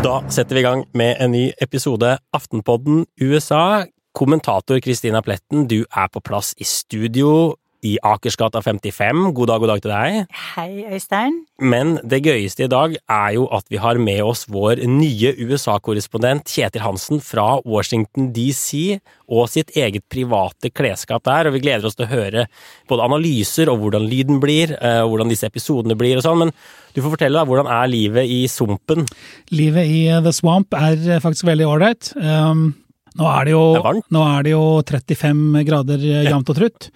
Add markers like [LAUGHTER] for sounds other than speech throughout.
Da setter vi i gang med en ny episode Aftenpodden USA. Kommentator Kristina Pletten, du er på plass i studio i Akersgata 55. God dag, god dag til deg. Hei, Øystein. Men det gøyeste i dag er jo at vi har med oss vår nye USA-korrespondent Kjetil Hansen fra Washington DC, og sitt eget private klesskap der, og vi gleder oss til å høre både analyser og hvordan lyden blir, eh, og hvordan disse episodene blir og sånn, men du får fortelle deg, hvordan er livet i sumpen? Livet i eh, The Swamp er eh, faktisk veldig ålreit. Um, nå er det jo, Det er nå er det jo 35 grader eh, jevnt og trutt.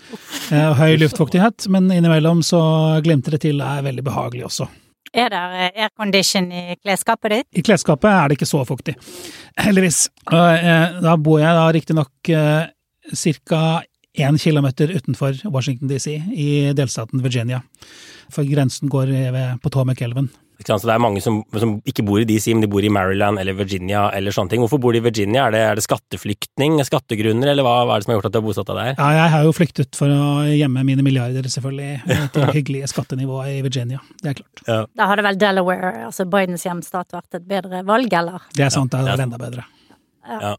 høy luftfuktighet, men innimellom så glimter det til. Det er veldig behagelig også. Er det aircondition i klesskapet ditt? I klesskapet er det ikke så fuktig, [LAUGHS] heldigvis. Da bor jeg da riktignok ca. én kilometer utenfor Washington DC, i delstaten Virginia. For grensen går ved Potomac-elven. Så det er mange som, som ikke bor i DC, men de bor i Maryland eller Virginia eller sånne ting. Hvorfor bor de i Virginia? Er det, er det skatteflyktning, skattegrunner, eller hva, hva er det som har gjort at du har bosatt deg der? Ja, jeg har jo flyktet for å gjemme mine milliarder, selvfølgelig, til hyggelige skattenivået i Virginia. Det er klart. Da hadde vel Delaware, altså Bidens hjemstat, vært et bedre valg, eller? Det er sant, det hadde er enda bedre. Ja.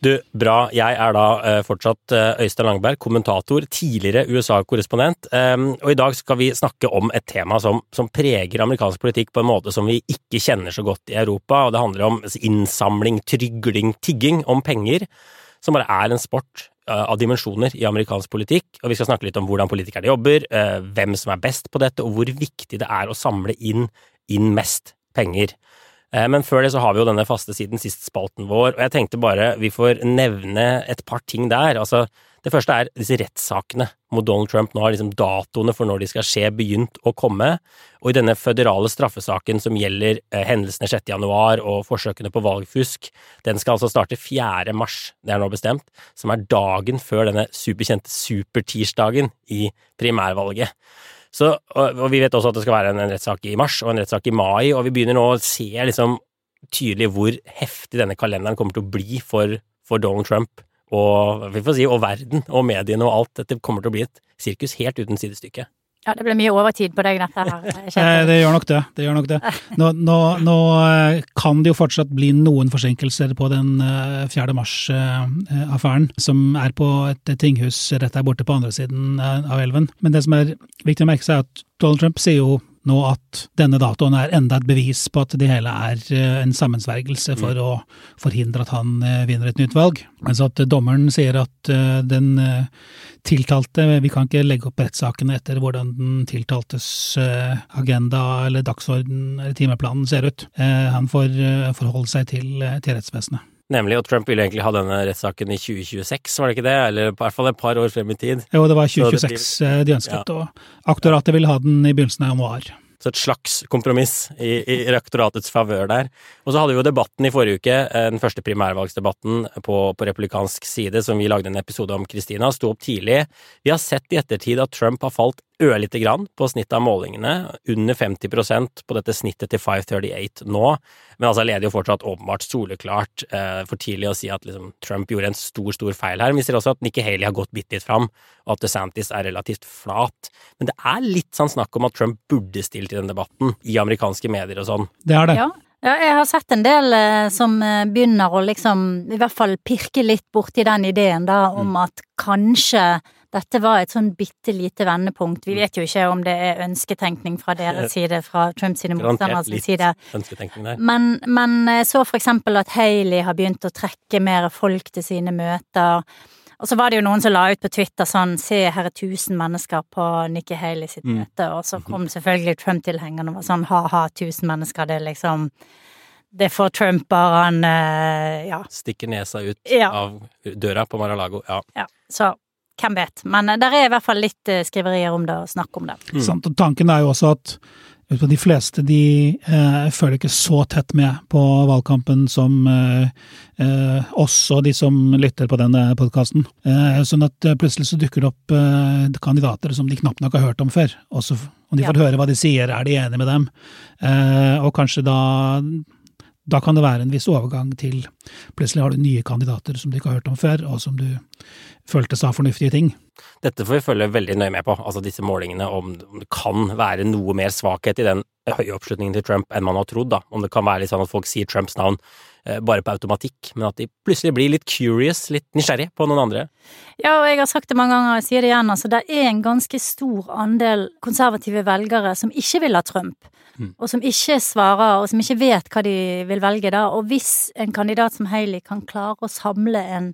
Du, bra. Jeg er da eh, fortsatt eh, Øystein Langberg, kommentator, tidligere USA-korrespondent. Um, og i dag skal vi snakke om et tema som, som preger amerikansk politikk på en måte som vi ikke kjenner så godt i Europa, og det handler om innsamling, trygling, tigging om penger, som bare er en sport eh, av dimensjoner i amerikansk politikk, og vi skal snakke litt om hvordan politikerne jobber, hvem som er best på dette, og hvor viktig det er å samle inn, inn mest penger. Eh, Men før det så har vi jo denne faste siden sist-spalten vår, og jeg tenkte bare vi får nevne et par ting der. Altså, det første er disse rettssakene mot Donald Trump. Nå har liksom datoene for når de skal skje begynt å komme, og i denne føderale straffesaken som gjelder eh, hendelsene 6. januar og forsøkene på valgfusk, den skal altså starte 4. mars, det er nå bestemt, som er dagen før denne superkjente supertirsdagen i primærvalget. Så, og, og vi vet også at det skal være en, en rettssak i mars og en rettssak i mai, og vi begynner nå å se liksom tydelig hvor heftig denne kalenderen kommer til å bli for, for Donald Trump og, vi får si, og verden og mediene og alt. Dette kommer til å bli et sirkus helt uten sidestykke. Ja, det ble mye overtid på deg, dette her. Eh, Det gjør nok det. det, gjør nok det. Nå, nå, nå eh, kan det jo fortsatt bli noen forsinkelser på den eh, 4. mars-affæren, som er på et tinghus rett der borte på andre siden eh, av elven. Men det som er viktig å merke seg, er at Donald Trump sier jo nå at denne datoen er enda et bevis på at det hele er eh, en sammensvergelse for å forhindre at han eh, vinner et nytt valg. Mens at dommeren sier at eh, den tiltalte Vi kan ikke legge opp rettssakene etter hvordan den tiltaltes agenda eller dagsorden eller timeplanen ser ut. Han får forholde seg til, til rettsvesenet. Nemlig, og Trump ville egentlig ha denne rettssaken i 2026, var det ikke det? Eller i hvert fall et par år frem i tid. Jo, det var Så det 2026 eh, de ønsket, og aktoratet ville ha den i begynnelsen av januar. Så et slags kompromiss i, i rektoratets favør der. Og så hadde vi jo debatten i forrige uke, eh, den første primærvalgsdebatten på, på republikansk side, som vi lagde en episode om, Kristina, sto opp tidlig. Vi har sett i ettertid at Trump har falt ørlite grann på snittet av målingene, under 50% på dette snittet til 538 nå, men altså leder jo fortsatt åpenbart soleklart. Eh, for tidlig å si at liksom, Trump gjorde en stor, stor feil her. Men vi ser også at Nikki Haley har gått bitte litt fram, og at DeSantis er relativt flat. Men det er litt sånn snakk om at Trump burde stilt i den debatten, i amerikanske medier og sånn. Det er det. Ja. ja, jeg har sett en del eh, som eh, begynner å liksom i hvert fall pirke litt borti den ideen da, om Mm. at kanskje dette var et sånn bitte lite vendepunkt. Mm. Vi vet jo ikke om det er ønsketenkning fra deres side, fra Trumps sine Garantert motstanders side. Men, men så for eksempel at Haley har begynt å trekke mer folk til sine møter. Og så var det jo noen som la ut på Twitter sånn se her er tusen mennesker på Nikki Haley sitt Mm. møte, og så kom selvfølgelig Trump-tilhengerne og var sånn ha-ha, tusen mennesker, det er liksom det får Trump bare han eh, Ja. Stikker nesa ut Ja. av døra på Mar-a-Lago. Ja. ja. Så hvem vet. Men eh, der er i hvert fall litt eh, skriverier om det og snakk om det. Sant? Og tanken er jo også at de fleste de eh, følger ikke så tett med på valgkampen som eh, eh, oss og de som lytter på denne podkasten. Eh, sånn at plutselig så dukker det opp eh, kandidater som de knapt nok har hørt om før. Og de om de Ja. får høre hva de sier, er de enige med dem? Eh, og kanskje da da kan det være en viss overgang til plutselig har du nye kandidater som du ikke har hørt om før, og som du følte sa fornuftige ting. Dette får vi følge veldig nøye med på, altså disse målingene, om det kan være noe mer svakhet i den høye oppslutningen til Trump enn man har trodd, da. Om det kan være litt sånn at folk sier Trumps navn bare på automatikk, men at de plutselig blir litt curious, litt nysgjerrig på noen andre. Ja, og jeg har sagt det mange ganger, og jeg sier det igjen, altså det er en ganske stor andel konservative velgere som ikke vil ha Trump, og som ikke svarer, og som ikke vet hva de vil velge da. Og hvis en kandidat som Haley kan klare å samle en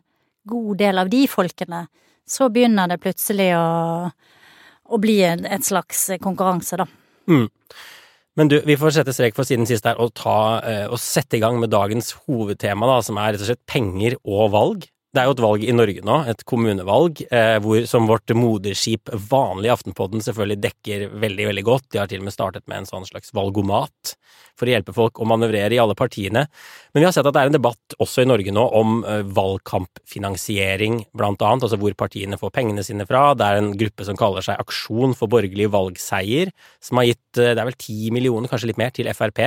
god del av de folkene, så begynner det plutselig å, å bli en, et slags konkurranse, da. Mm. Men du, vi får sette strek for siden sist her og, ta, eh, og sette i gang med dagens hovedtema, da, som er rett og slett penger og valg. Det er jo et valg i Norge nå, et kommunevalg, eh, hvor, som vårt moderskip Vanlig Aftenpodden selvfølgelig dekker veldig, veldig godt. De har til og med startet med en sånn slags valgomat for å hjelpe folk å manøvrere i alle partiene. Men vi har sett at det er en debatt også i Norge nå om eh, valgkampfinansiering, blant annet, altså hvor partiene får pengene sine fra. Det er en gruppe som kaller seg Aksjon for borgerlig valgseier, som har gitt, eh, det er vel ti millioner, kanskje litt mer, til Frp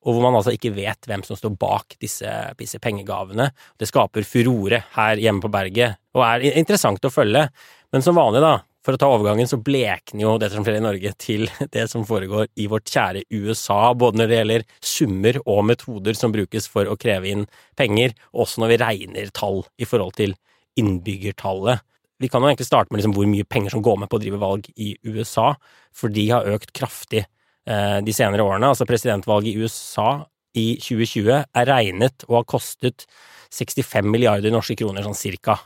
og hvor man altså ikke vet hvem som står bak disse, disse pengegavene. Det skaper furore her hjemme på berget, og er interessant å følge. Men som vanlig, da, for å ta overgangen, så blekner jo det som skjer i Norge til [LAUGHS] det som foregår i vårt kjære USA, både når det gjelder summer og metoder som brukes for å kreve inn penger, og også når vi regner tall i forhold til innbyggertallet. Vi kan jo egentlig starte med liksom hvor mye penger som går med på å drive valg i USA, for de har økt kraftig de senere årene. Altså presidentvalget i USA i 2020 er regnet å ha kostet 65 milliarder norske kroner, sånn cirka.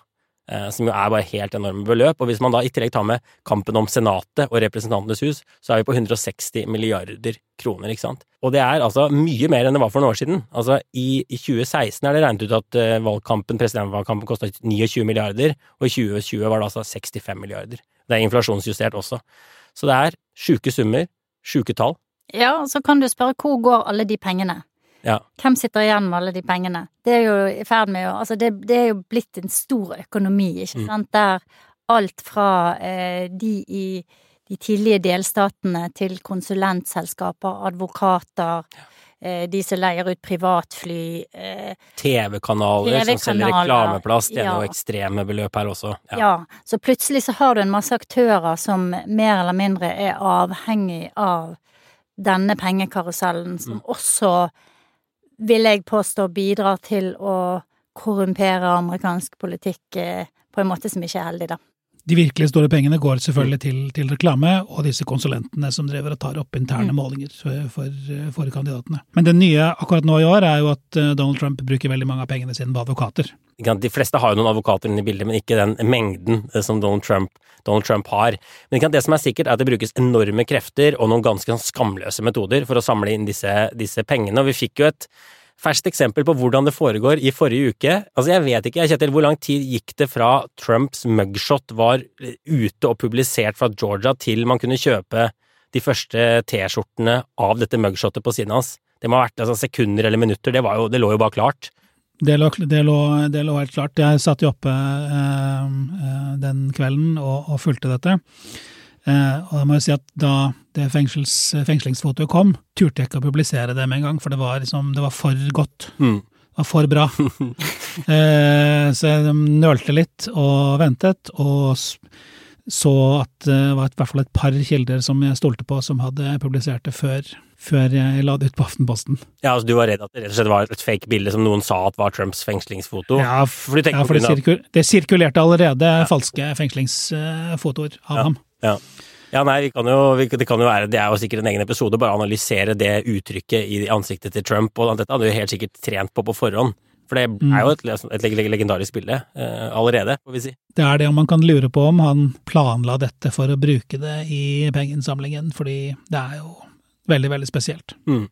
Eh, som jo er bare helt enorme beløp. Og hvis man da i tillegg tar med kampen om Senatet og Representantenes hus, så er vi på 160 milliarder kroner, ikke sant. Og det er altså mye mer enn det var for noen år siden. Altså i, i 2016 er det regnet ut at eh, valgkampen, presidentvalgkampen kostet 29 milliarder, og i 2020 var det altså 65 milliarder. Det er inflasjonsjustert også. Så det er sjuke summer, sjuke tall. Ja, og så kan du spørre hvor går alle de pengene? Ja. Hvem sitter igjen med alle de pengene? Det er jo i ferd med å Altså, det, det er jo blitt en stor økonomi, ikke Mm. sant, der alt fra eh, de i de tidlige delstatene til konsulentselskaper, advokater, eh, de som leier ut privatfly, eh, TV-kanaler som selger reklameplass, det er ja. noe ekstreme beløp her også. Ja. så plutselig så har du en masse aktører som mer eller mindre er avhengig av denne pengekarusellen, som Mm. også, vil jeg påstå, bidrar til å korrumpere amerikansk politikk eh, på en måte som ikke er heldig, da. De virkelig store pengene går selvfølgelig til, til reklame og disse konsulentene som driver og tar opp interne Mm. målinger for, for, for kandidatene. Men det nye akkurat nå i år er jo at eh, Donald Trump bruker veldig mange av pengene sine på advokater. De fleste har jo noen advokater inne i bildet, men ikke den mengden eh, som Donald Trump, Donald Trump har. Men det som er sikkert, er at det brukes enorme krefter og noen ganske sånn skamløse metoder for å samle inn disse, disse pengene. Og vi fikk jo et ferskt eksempel på hvordan det foregår i forrige uke. Altså, jeg vet ikke, Kjetil, hvor lang tid gikk det fra Trumps mugshot var ute og publisert fra Georgia, til man kunne kjøpe de første T-skjortene av dette mugshotet på siden hans? Det må ha vært altså, sekunder eller minutter, det, jo, det lå jo bare klart. Det lå, det lå, det lå helt klart. Jeg satt jo oppe eh, eh, den kvelden og, og fulgte dette. Eh, og jeg må jo si at da det fengslingsfotoet kom, turte jeg ikke å publisere det med en gang, for det var, liksom, det var for godt. Mm. Det var for bra. [LAUGHS] eh, så jeg nølte litt og ventet, og så at det var i hvert fall et par kilder som jeg stolte på, som hadde publisert det før, før jeg la det ut på Aftenposten. Ja, altså Du var redd at det rett og slett var et fake bilde som noen sa at var Trumps fengslingsfoto? Ja, for Ja, for det, sirkul det sirkulerte allerede falske fengslingsfotoer av Ja. ham. Ja. ja, nei, vi kan jo, det kan jo være, det er jo sikkert en egen episode, bare analysere det uttrykket i ansiktet til Trump, og dette hadde jo helt sikkert trent på på forhånd. For det Mm. er jo et, et legendarisk bilde eh, allerede, får vi si. Det er det man kan lure på om han planla dette for å bruke det i pengeinnsamlingen, fordi det er jo veldig, veldig spesielt. Mm.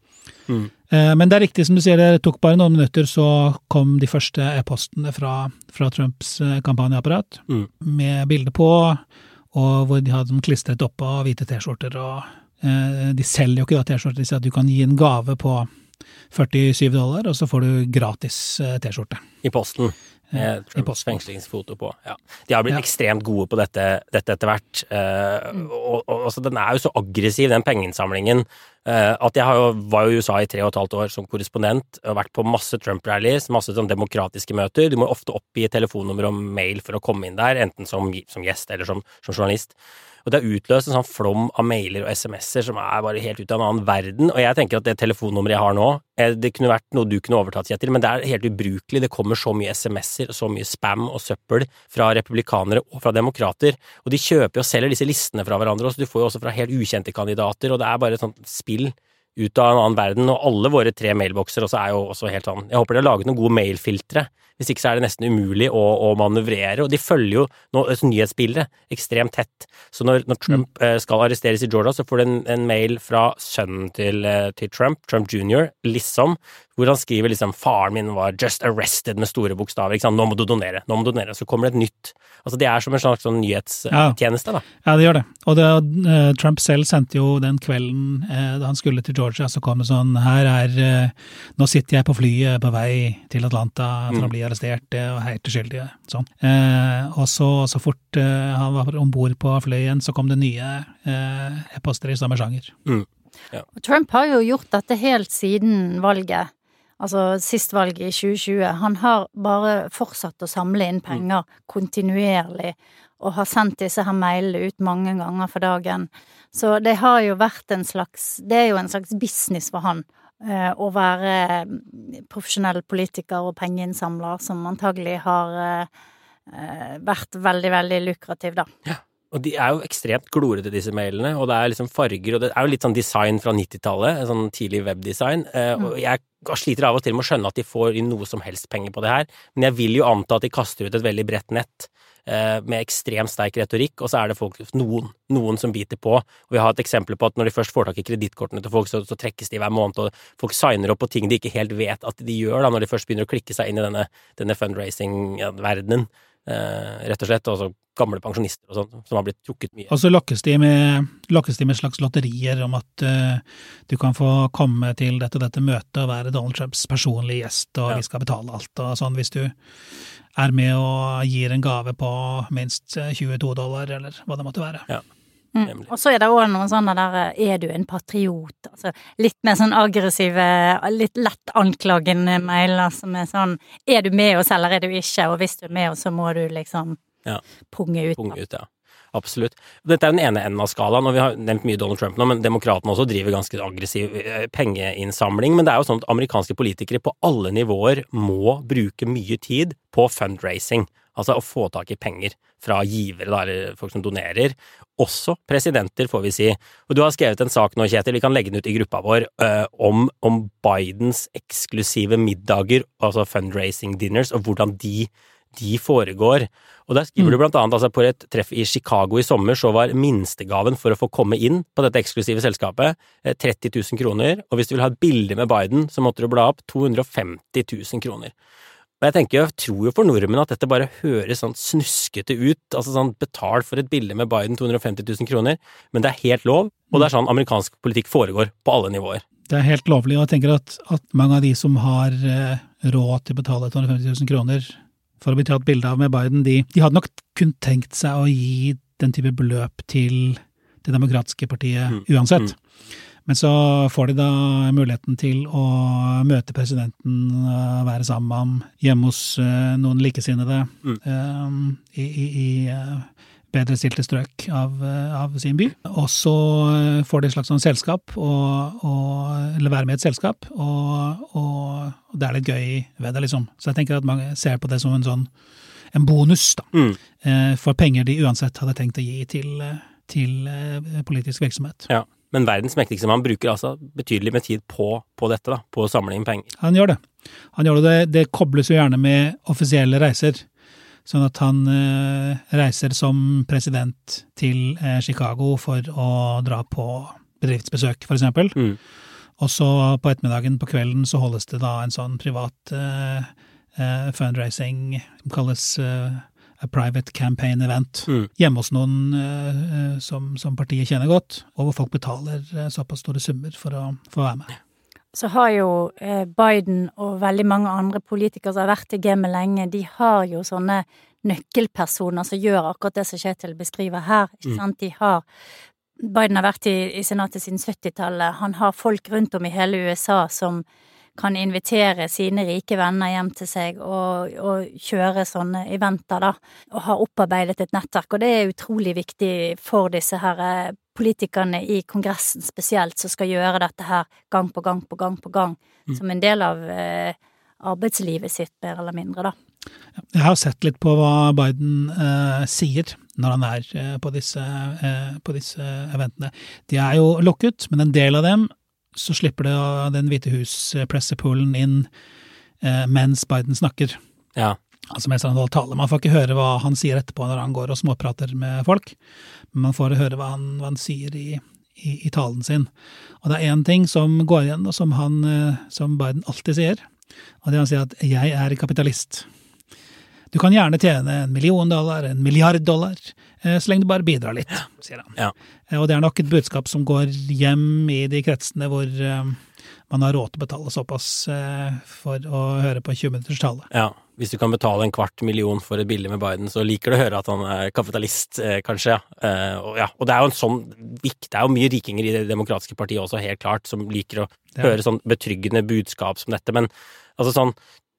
Mm. Eh, Men det er riktig som du sier, det tok bare noen minutter, så kom de første e-postene fra, fra Trumps eh, kampanjeapparat Mm. med bilde på, og hvor de hadde dem klistret oppå hvite T-skjorter. og eh, De selger jo ikke da T-skjorter, de sier at du kan gi en gave på 47 dollar, og så får du gratis eh, T-skjorte. I posten. Med i Trumps fengslingsfoto på. Ja. De har blitt Ja. ekstremt gode på dette, dette etter hvert. Eh, og, og altså, den er jo så aggressiv, den pengeinnsamlingen, eh, at jeg har jo, var jo i USA i tre og et halvt år som korrespondent og vært på masse Trump-rallies, masse sånn demokratiske møter. Du må ofte oppgi telefonnummer og mail for å komme inn der, enten som, som gjest eller som, som journalist. Og det har utløst en sånn flom av mailer og SMS-er som er bare helt ut av en annen verden. Og jeg tenker at det telefonnummeret jeg har nå, eh, det kunne vært noe du kunne overtatt, Kjetil, men det er helt ubrukelig. Det kommer så mye SMS-er og så mye spam og søppel fra republikanere og fra demokrater. Og de kjøper og selger disse listene fra hverandre også. Du får jo også fra helt ukjente kandidater, og det er bare et sånt spill ut av en annen verden. Og alle våre tre mailbokser også er jo også helt sånn Jeg håper de har laget noen gode mailfiltre. Hvis ikke så er det nesten umulig å, å manøvrere. Og de følger jo nå altså, nyhetsbildet ekstremt tett. Så når, når Trump mm. skal arresteres i Georgia, så får du en, en mail fra sønnen til, eh, til Trump, Trump jr., liksom, hvor han skriver liksom 'faren min var just arrested' med store bokstaver. ikke sant? 'Nå må du donere', nå må du donere. Så kommer det et nytt. Altså Det er som en slags sånn nyhetstjeneste, da. Ja, det gjør det. Og det, eh, Trump selv sendte jo den kvelden eh, da han skulle til Georgia, så kom det sånn Her er eh, Nå sitter jeg på flyet på vei til Atlanta for å bli arrestert og helt uskyldig. Sånn. Eh, og så, så fort han var om bord på flyet igjen, så kom det nye eh, e-poster i samme sjanger. Og Trump har jo gjort dette helt siden valget. Altså sist valg i 2020. Han har bare fortsatt å samle inn penger kontinuerlig, og har sendt disse her mailene ut mange ganger for dagen. Så det har jo vært en slags Det er jo en slags business for han. eh, Å være mm, profesjonell politiker og pengeinnsamler, som antagelig har eh, eh, vært veldig, veldig lukrativ, da. Og de er jo ekstremt glorete, disse mailene, og det er liksom farger, og det er jo litt sånn design fra 90-tallet, en sånn tidlig webdesign, eh, og jeg sliter av og til med å skjønne at de får inn noe som helst penger på det her, men jeg vil jo anta at de kaster ut et veldig bredt nett, eh, med ekstremt sterk retorikk, og så er det folk, noen, noen som biter på, og vi har et eksempel på at når de først får tak i kredittkortene til folk, så, så trekkes de hver måned, og folk signer opp på ting de ikke helt vet at de gjør, da, når de først begynner å klikke seg inn i denne, denne fundraising-verdenen, rett og slett, og så gamle pensjonister og sånn, som har blitt trukket mye. Og så lokkes de med, lakkes de med slags lotterier om at uh, du kan få komme til dette, og dette møtet og være Donald Trumps personlige gjest, og Ja. vi skal betale alt og sånn, hvis du er med og gir en gave på minst eh, 22 dollar, eller hva det måtte være. Mm. Og så er det òg noen sånne der eh, 'er du en patriot'? Altså litt mer sånn aggressive, litt lett anklagende mailer som er sånn 'er du med oss, eller er du ikke', og hvis du er med oss, så må du liksom Ja. punge ut. Punge ut, ja. Absolutt. Dette er den ene enden av skalaen, og vi har nevnt mye Donald Trump nå, men demokratene også driver ganske aggressiv eh, pengeinnsamling. Men det er jo sånn at amerikanske politikere på alle nivåer må bruke mye tid på fundraising. Altså å få tak i penger fra givere, eller folk som donerer. Også presidenter, får vi si. Og du har skrevet en sak nå, Kjetil, vi kan legge den ut i gruppa vår, eh, om, om Bidens eksklusive middager, altså fundraising dinners, og hvordan de de foregår. Og der skriver du blant annet altså på et treff i Chicago i sommer, så var minstegaven for å få komme inn på dette eksklusive selskapet eh, 30 000 kroner, og hvis du vil ha et bilde med Biden, så måtte du bla opp 250 000 kroner. Og jeg tenker, jeg tror jo for nordmenn at dette bare høres sånn snuskete ut, altså sånn betal for et bilde med Biden 250 000 kroner, men det er helt lov, og det er sånn amerikansk politikk foregår på alle nivåer. Det er helt lovlig, og jeg tenker at, at mange av de som har eh, råd til å betale 250 000 kroner for å bli tatt bilde av med Biden, de, de hadde nok kun tenkt seg å gi den type beløp til Det demokratiske partiet Mm, uansett. Men så får de da muligheten til å møte presidenten, eh, være sammen med ham hjemme hos eh, noen likesinnede Mm. eh, i, i, i bedre stilte strøk av, av sin by. Og så får de et slags sånn selskap, og, og, eller være med i et selskap, og, og, det er litt gøy ved det, liksom. Så jeg tenker at mange ser på det som en sånn en bonus, da. Mm. For penger de uansett hadde tenkt å gi til, til politisk virksomhet. Ja. Men verdens mektigste mann bruker altså betydelig med tid på, på dette, da, på å samle inn penger. Han gjør det. Han gjør det. Det kobles jo gjerne med offisielle reiser. Sånn at han eh, reiser som president til eh, Chicago for å dra på bedriftsbesøk, eksempel. Mm. Og så på ettermiddagen, på kvelden, så holdes det da en sånn privat eh, eh, fundraising som kalles eh, a private campaign event. Mm. Hjemme hos noen eh, eh, som, som partiet kjenner godt, og hvor folk betaler eh, såpass store summer for å få være med. Så har jo eh, Biden og veldig mange andre politikere som har vært i gamet lenge, de har jo sånne nøkkelpersoner som gjør akkurat det som Kjetil beskriver her. ikke sant? De har Biden har vært i, i senatet siden 70-tallet. Han har folk rundt om i hele USA som kan invitere sine rike venner hjem til seg og, og kjøre sånne eventer, da. Og har opparbeidet et nettverk. Og det er utrolig viktig for disse her eh, politikerne i Kongressen spesielt, som skal gjøre dette her gang på gang på gang på gang. Som en del av eh, arbeidslivet sitt, mer eller mindre, da. Jeg har sett litt på hva Biden eh, sier når han er eh, på, disse, eh, på disse eventene. De er jo lukket, men en del av dem så slipper det av Den hvite hus-pressepoolen inn eh, mens Biden snakker. Ja. Altså mens han holder tale. Man får ikke høre hva han sier etterpå når han går og småprater med folk, men man får høre hva han, hva han sier i, i, i, talen sin. Og det er én ting som går igjen, og som, han, eh, som Biden alltid sier, og det er han sier at 'jeg er kapitalist'. Du kan gjerne tjene en million dollar, en milliard dollar, eh, så lenge du bare bidrar litt, sier han. Ja. Eh, og det er nok et budskap som går hjem i de kretsene hvor eh, man har råd til å betale såpass for å høre på 20 minutters tale. Ja, hvis du kan betale en kvart million for et bilde med Biden, så liker du å høre at han er kapitalist, kanskje. Og, ja. og det er jo en sånn Det er jo mye rikinger i Det demokratiske partiet også, helt klart, som liker å Ja. høre sånn betryggende budskap som dette, men altså sånn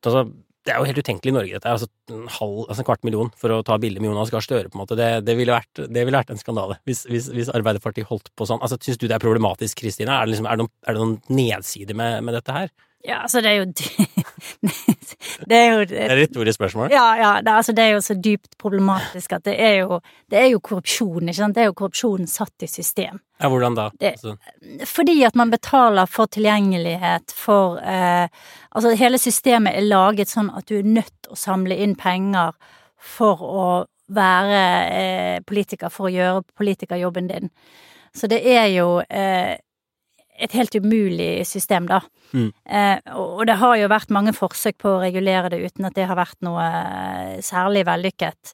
altså, det er jo helt utenkelig i Norge, dette. Altså en, halv, altså en kvart million for å ta bilde med Jonas Gahr Støre, på en måte. Det, det, ville vært, det, ville vært, en skandale hvis, hvis, hvis, Arbeiderpartiet holdt på sånn. Altså, Syns du det er problematisk, Kristine? Er, liksom, er, det noen, er det noen nedsider med, med dette her? Ja, altså, det er jo [LAUGHS] Det er jo Det er et retorisk spørsmål. Ja, ja. Det, altså, det er jo så dypt problematisk at det er jo, det er jo korrupsjon, ikke sant. Det er jo korrupsjon satt i system. Ja, hvordan da? Det- Altså, Fordi at man betaler for tilgjengelighet, for eh, Altså, hele systemet er laget sånn at du er nødt til å samle inn penger for å være eh, politiker, for å gjøre politikerjobben din. Så det er jo eh, et helt umulig system, da. Mm. Eh, og det har jo vært mange forsøk på å regulere det uten at det har vært noe eh, særlig vellykket.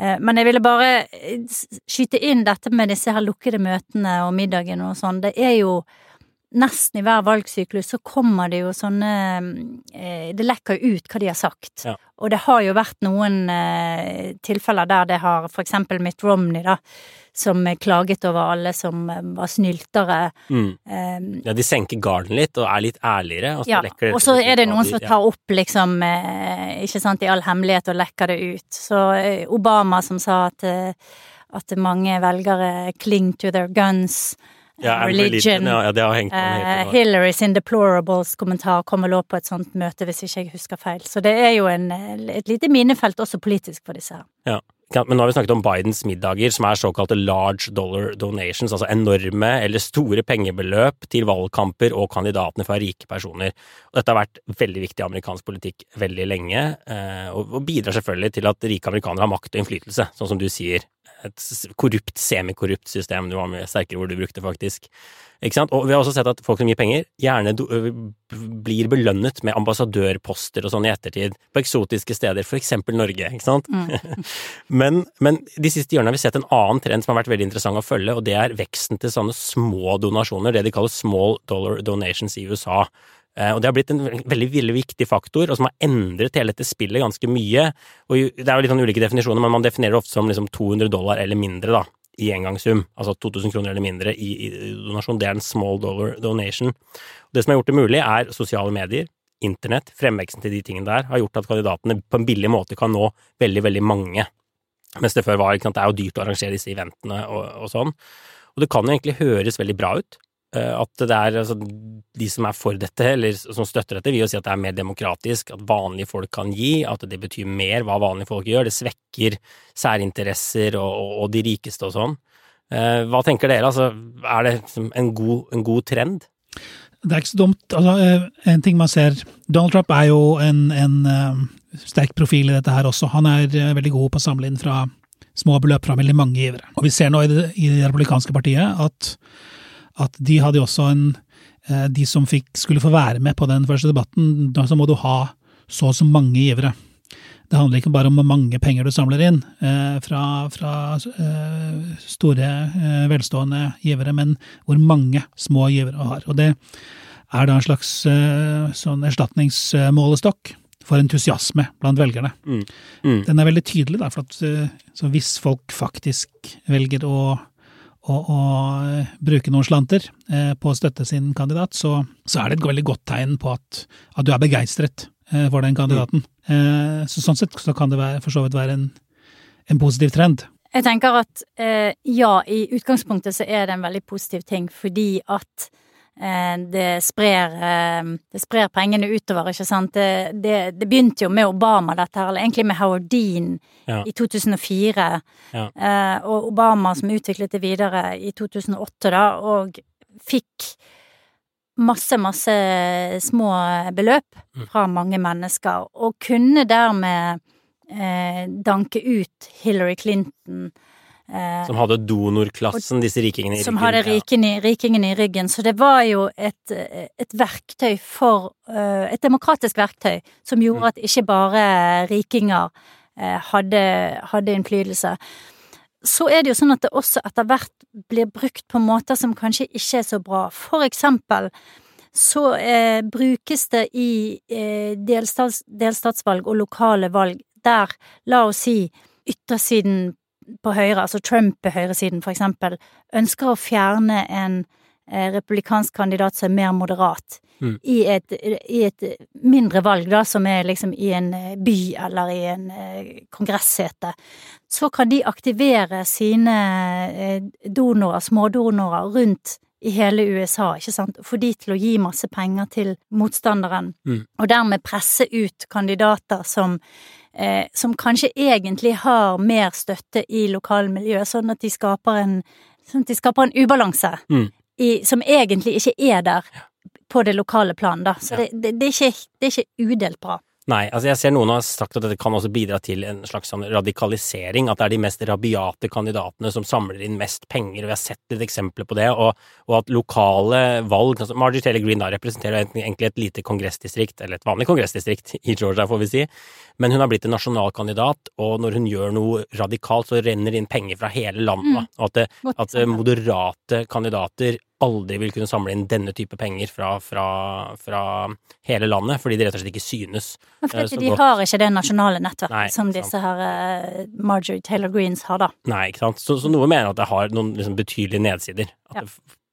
Eh, Men jeg ville bare eh, skyte inn dette med disse her lukkede møtene og middagen og sånn. Det er jo nesten i hver valgsyklus så kommer det jo sånne eh, Det lekker ut hva de har sagt. Ja. Og det har jo vært noen eh, tilfeller der det har for eksempel Mitt Romney, da, som klaget over alle som eh, var snyltere. mm. Eh, Ja, de senker garden litt og er litt ærligere, og så ja, det og så er det noen som tar opp liksom, ikke sant, i all hemmelighet og lekker det ut. Så Obama som sa at, at mange velgere cling to their guns, Ja, religion. Ja, helt. Hillary's in deplorables-kommentar kommer vel også på et sånt møte, hvis ikke jeg husker feil. Så det er jo en, eh, et lite minefelt også politisk for disse her. Ja. Men nå har vi snakket om Bidens middager, som er såkalte large dollar donations, altså enorme eller store pengebeløp til valgkamper og kandidatene fra rike personer. Og dette har vært veldig viktig i amerikansk politikk veldig lenge, eh, og bidrar selvfølgelig til at rike amerikanere har makt og innflytelse, sånn som du sier. Et korrupt, semikorrupt system, Du var mye sterkere ord du brukte, faktisk. Ikke sant? Og vi har også sett at folk som gir penger, gjerne do, ø, blir belønnet med ambassadørposter og sånn i ettertid, på eksotiske steder, for eksempel Norge, ikke sant? [LAUGHS] men, men de siste årene har vi sett en annen trend som har vært veldig interessant å følge, og det er veksten til sånne små donasjoner, det de kaller small dollar donations i USA. Eh, Og det har blitt en veldig, veldig viktig faktor, og som har endret hele dette spillet ganske mye. Og det er jo litt sånn ulike definisjoner, men man definerer det ofte som liksom 200 dollar eller mindre, da, i engangssum. Altså 2000 kroner eller mindre i, i donasjon. Det er en small dollar donation. Det som har gjort det mulig, er sosiale medier, internett, fremveksten til de tingene der, har gjort at kandidatene på en billig måte kan nå veldig, veldig mange. Mens det før var, ikke sant, det er jo dyrt å arrangere disse eventene og, og sånn. Og det kan jo egentlig høres veldig bra ut. Eh, At det er altså, de som er for dette, eller som støtter dette, vil jo si at det er mer demokratisk, at vanlige folk kan gi, at det betyr mer hva vanlige folk gjør. Det svekker særinteresser og, og, og de rikeste og sånn. Eh, Hva tenker dere? Altså, er det en god, en god trend? Det er ikke så dumt. Altså, eh, en ting man ser Donald Trump er jo en, en eh, sterk profil i dette her også. Han er veldig god på å samle inn fra små beløp fra veldig mange givere. Og vi ser nå i det, i det republikanske partiet at, at de hadde jo også en, eh, de som fikk, skulle få være med på den første debatten, så må du ha så og så mange givere. Det handler ikke bare om hvor mange penger du samler inn eh, fra, fra eh, store, velstående givere, men hvor mange små givere du har. Og det er da en slags sånn erstatningsmålestokk for entusiasme blant velgerne. Mm. Mm. Den er veldig tydelig, da, for at så hvis folk faktisk velger å, å, å eh, bruke noen slanter eh, på å støtte sin kandidat, så, så er det et veldig godt tegn på at, at du er begeistret eh, for den kandidaten. Mm. så sånn sett så kan det være, for så vidt være en, en positiv trend. Jeg tenker at ja, i utgangspunktet så er det en veldig positiv ting, fordi at det sprer, eh, det sprer pengene utover, ikke sant. Det, det, det begynte jo med Obama, dette her, eller egentlig med Howard Dean Ja. i 2004. Ja. Eh, og Obama som utviklet det videre i 2008, da, og fikk masse, masse små beløp Mm. fra mange mennesker, og kunne dermed eh, danke ut Hillary Clinton. Eh, Som hadde donorklassen, disse rikingene i som ryggen. hadde Ja. rikene, rikingene i ryggen. Så det var jo et, et verktøy for eh, Et demokratisk verktøy som Mm. gjorde at ikke bare rikinger eh, hadde, hadde innflytelse. Så er det jo sånn at det også etter hvert blir brukt på måter som kanskje ikke er så bra. For eksempel så eh, brukes det i eh, delstats, delstatsvalg og lokale valg der, la oss si, yttersiden på høyre, altså Trump på høyresiden for eksempel, ønsker å fjerne en eh, republikansk kandidat som er mer moderat, Mm. i, et, i et mindre valg, da, som er liksom i en eh, by eller i en eh, kongressete, så kan de aktivere sine donorer, smådonorer, rundt i hele USA, ikke sant, få de til å gi masse penger til motstanderen, Mm. og dermed presse ut kandidater som eh, som kanskje egentlig har mer støtte i lokalmiljøet, sånn at de skaper en, sånn at de skaper en ubalanse Mm. i, som egentlig ikke er der på det lokale plan, da. Så det, det, det, er ikke, det er ikke udelt bra. Nei, altså jeg ser noen har sagt at dette kan også bidra til en slags sånn radikalisering, at det er de mest rabiate kandidatene som samler inn mest penger, og vi har sett litt eksempler på det, og, og at lokale valg altså Margie Taylor Greene da representerer egentlig et lite kongressdistrikt, eller et vanlig kongressdistrikt [LAUGHS] i Georgia, får vi si, men hun har blitt en nasjonalkandidat, og når hun gjør noe radikalt, så renner det inn penger fra hele landet, mm. og at, det, at moderate kandidater aldri vil kunne samle inn denne type penger fra, fra, fra hele landet, fordi det rett og slett ikke synes. Men for Eh, de godt. har ikke det nasjonale nettverket Nei, som disse her eh, Marjorie Taylor Greens har, da. Nei, ikke sant. Så, så noe mener at det har noen liksom, betydelige nedsider. At Ja.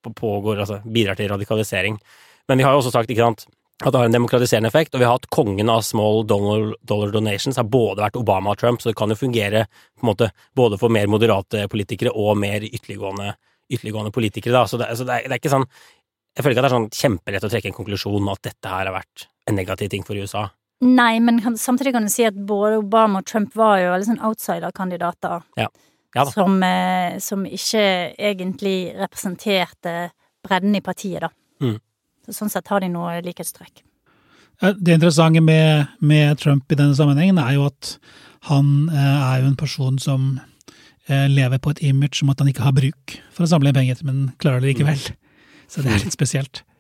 det pågår, altså bidrar til radikalisering. Men vi har jo også sagt, ikke sant, at det har en demokratiserende effekt, og vi har hatt kongen av small dollar, dollar donations har både vært Obama og Trump, så det kan jo fungere på en måte både for mer moderate politikere og mer ytterliggående, ytterliggående politikere, da. Så, det, så det, er, det er ikke sånn Jeg føler ikke at det er sånn kjempelett å trekke en konklusjon at dette her har vært en negativ ting for USA. Nei, men kan, samtidig kan du si at både Obama og Trump var jo veldig sånn outsider-kandidater. Ja Ja Som, eh, som ikke egentlig representerte bredden i partiet, da. Mm. Så sånn sett har de noe likhetstrekk. Det interessante med, med Trump i denne sammenhengen er jo at han eh, er jo en person som lever på et image som at han ikke har bruk for å samle inn penger, men klarer det likevel. Så det er litt spesielt. [LAUGHS]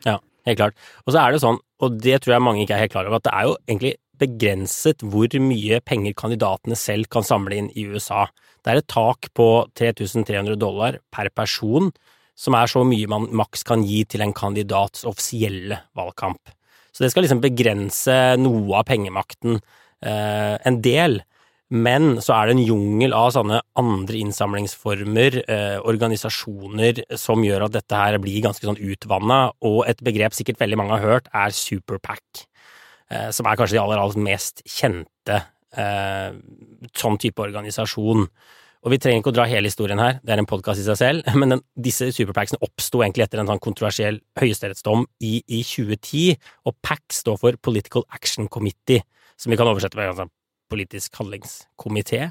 Ja, helt klart. Og så er det sånn, og det tror jeg mange ikke er helt klar over, at det er jo egentlig begrenset hvor mye penger kandidatene selv kan samle inn i USA. Det er et tak på 3300 dollar per person, som er så mye man maks kan gi til en kandidats offisielle valgkamp. Så det skal liksom begrense noe av pengemakten eh, en del. Men så er det en jungel av sånne andre innsamlingsformer, eh, organisasjoner, som gjør at dette her blir ganske sånn utvanna, og et begrep sikkert veldig mange har hørt, er superpack. Eh, som er kanskje de aller, aller mest kjente eh, sånn type organisasjon. Og vi trenger ikke å dra hele historien her, det er en podkast i seg selv, [LAUGHS] men den, disse superpacksene oppsto egentlig etter en sånn kontroversiell høyesterettsdom i, i 2010, og PAC står for Political Action Committee, som vi kan oversette med altså, politisk handlingskomité.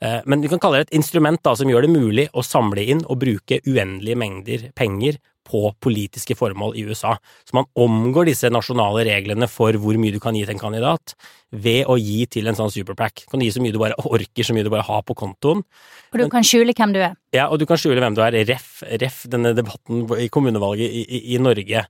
Eh, Men vi kan kalle det et instrument da, som gjør det mulig å samle inn og bruke uendelige mengder penger på politiske formål i USA. Så man omgår disse nasjonale reglene for hvor mye du kan gi til en kandidat, ved å gi til en sånn superpack. Du kan gi så mye du bare orker, så mye du bare har på kontoen. Og du kan skjule hvem du er. Ja, og du kan skjule hvem du er. Ref, ref denne debatten i kommunevalget i, i, i Norge.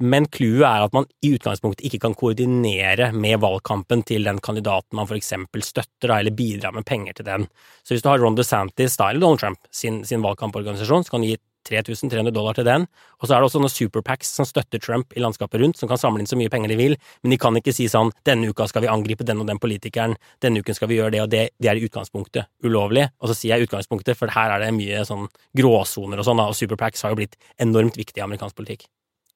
Men clouet er at man i utgangspunktet ikke kan koordinere med valgkampen til den kandidaten man for eksempel støtter, eller bidrar med penger til den. Så hvis du har Ron DeSantis da, eller Donald Trump sin, sin valgkamporganisasjon, så kan du gi 3300 dollar til den, og så er det også sånne superpacks som støtter Trump i landskapet rundt, som kan samle inn så mye penger de vil, men de kan ikke si sånn 'denne uka skal vi angripe den og den politikeren', 'denne uken skal vi gjøre det og det', det er i utgangspunktet ulovlig. Og så sier jeg utgangspunktet, for her er det mye sånn gråsoner og sånn, og superpacks har jo blitt enormt viktig i amerikansk politikk.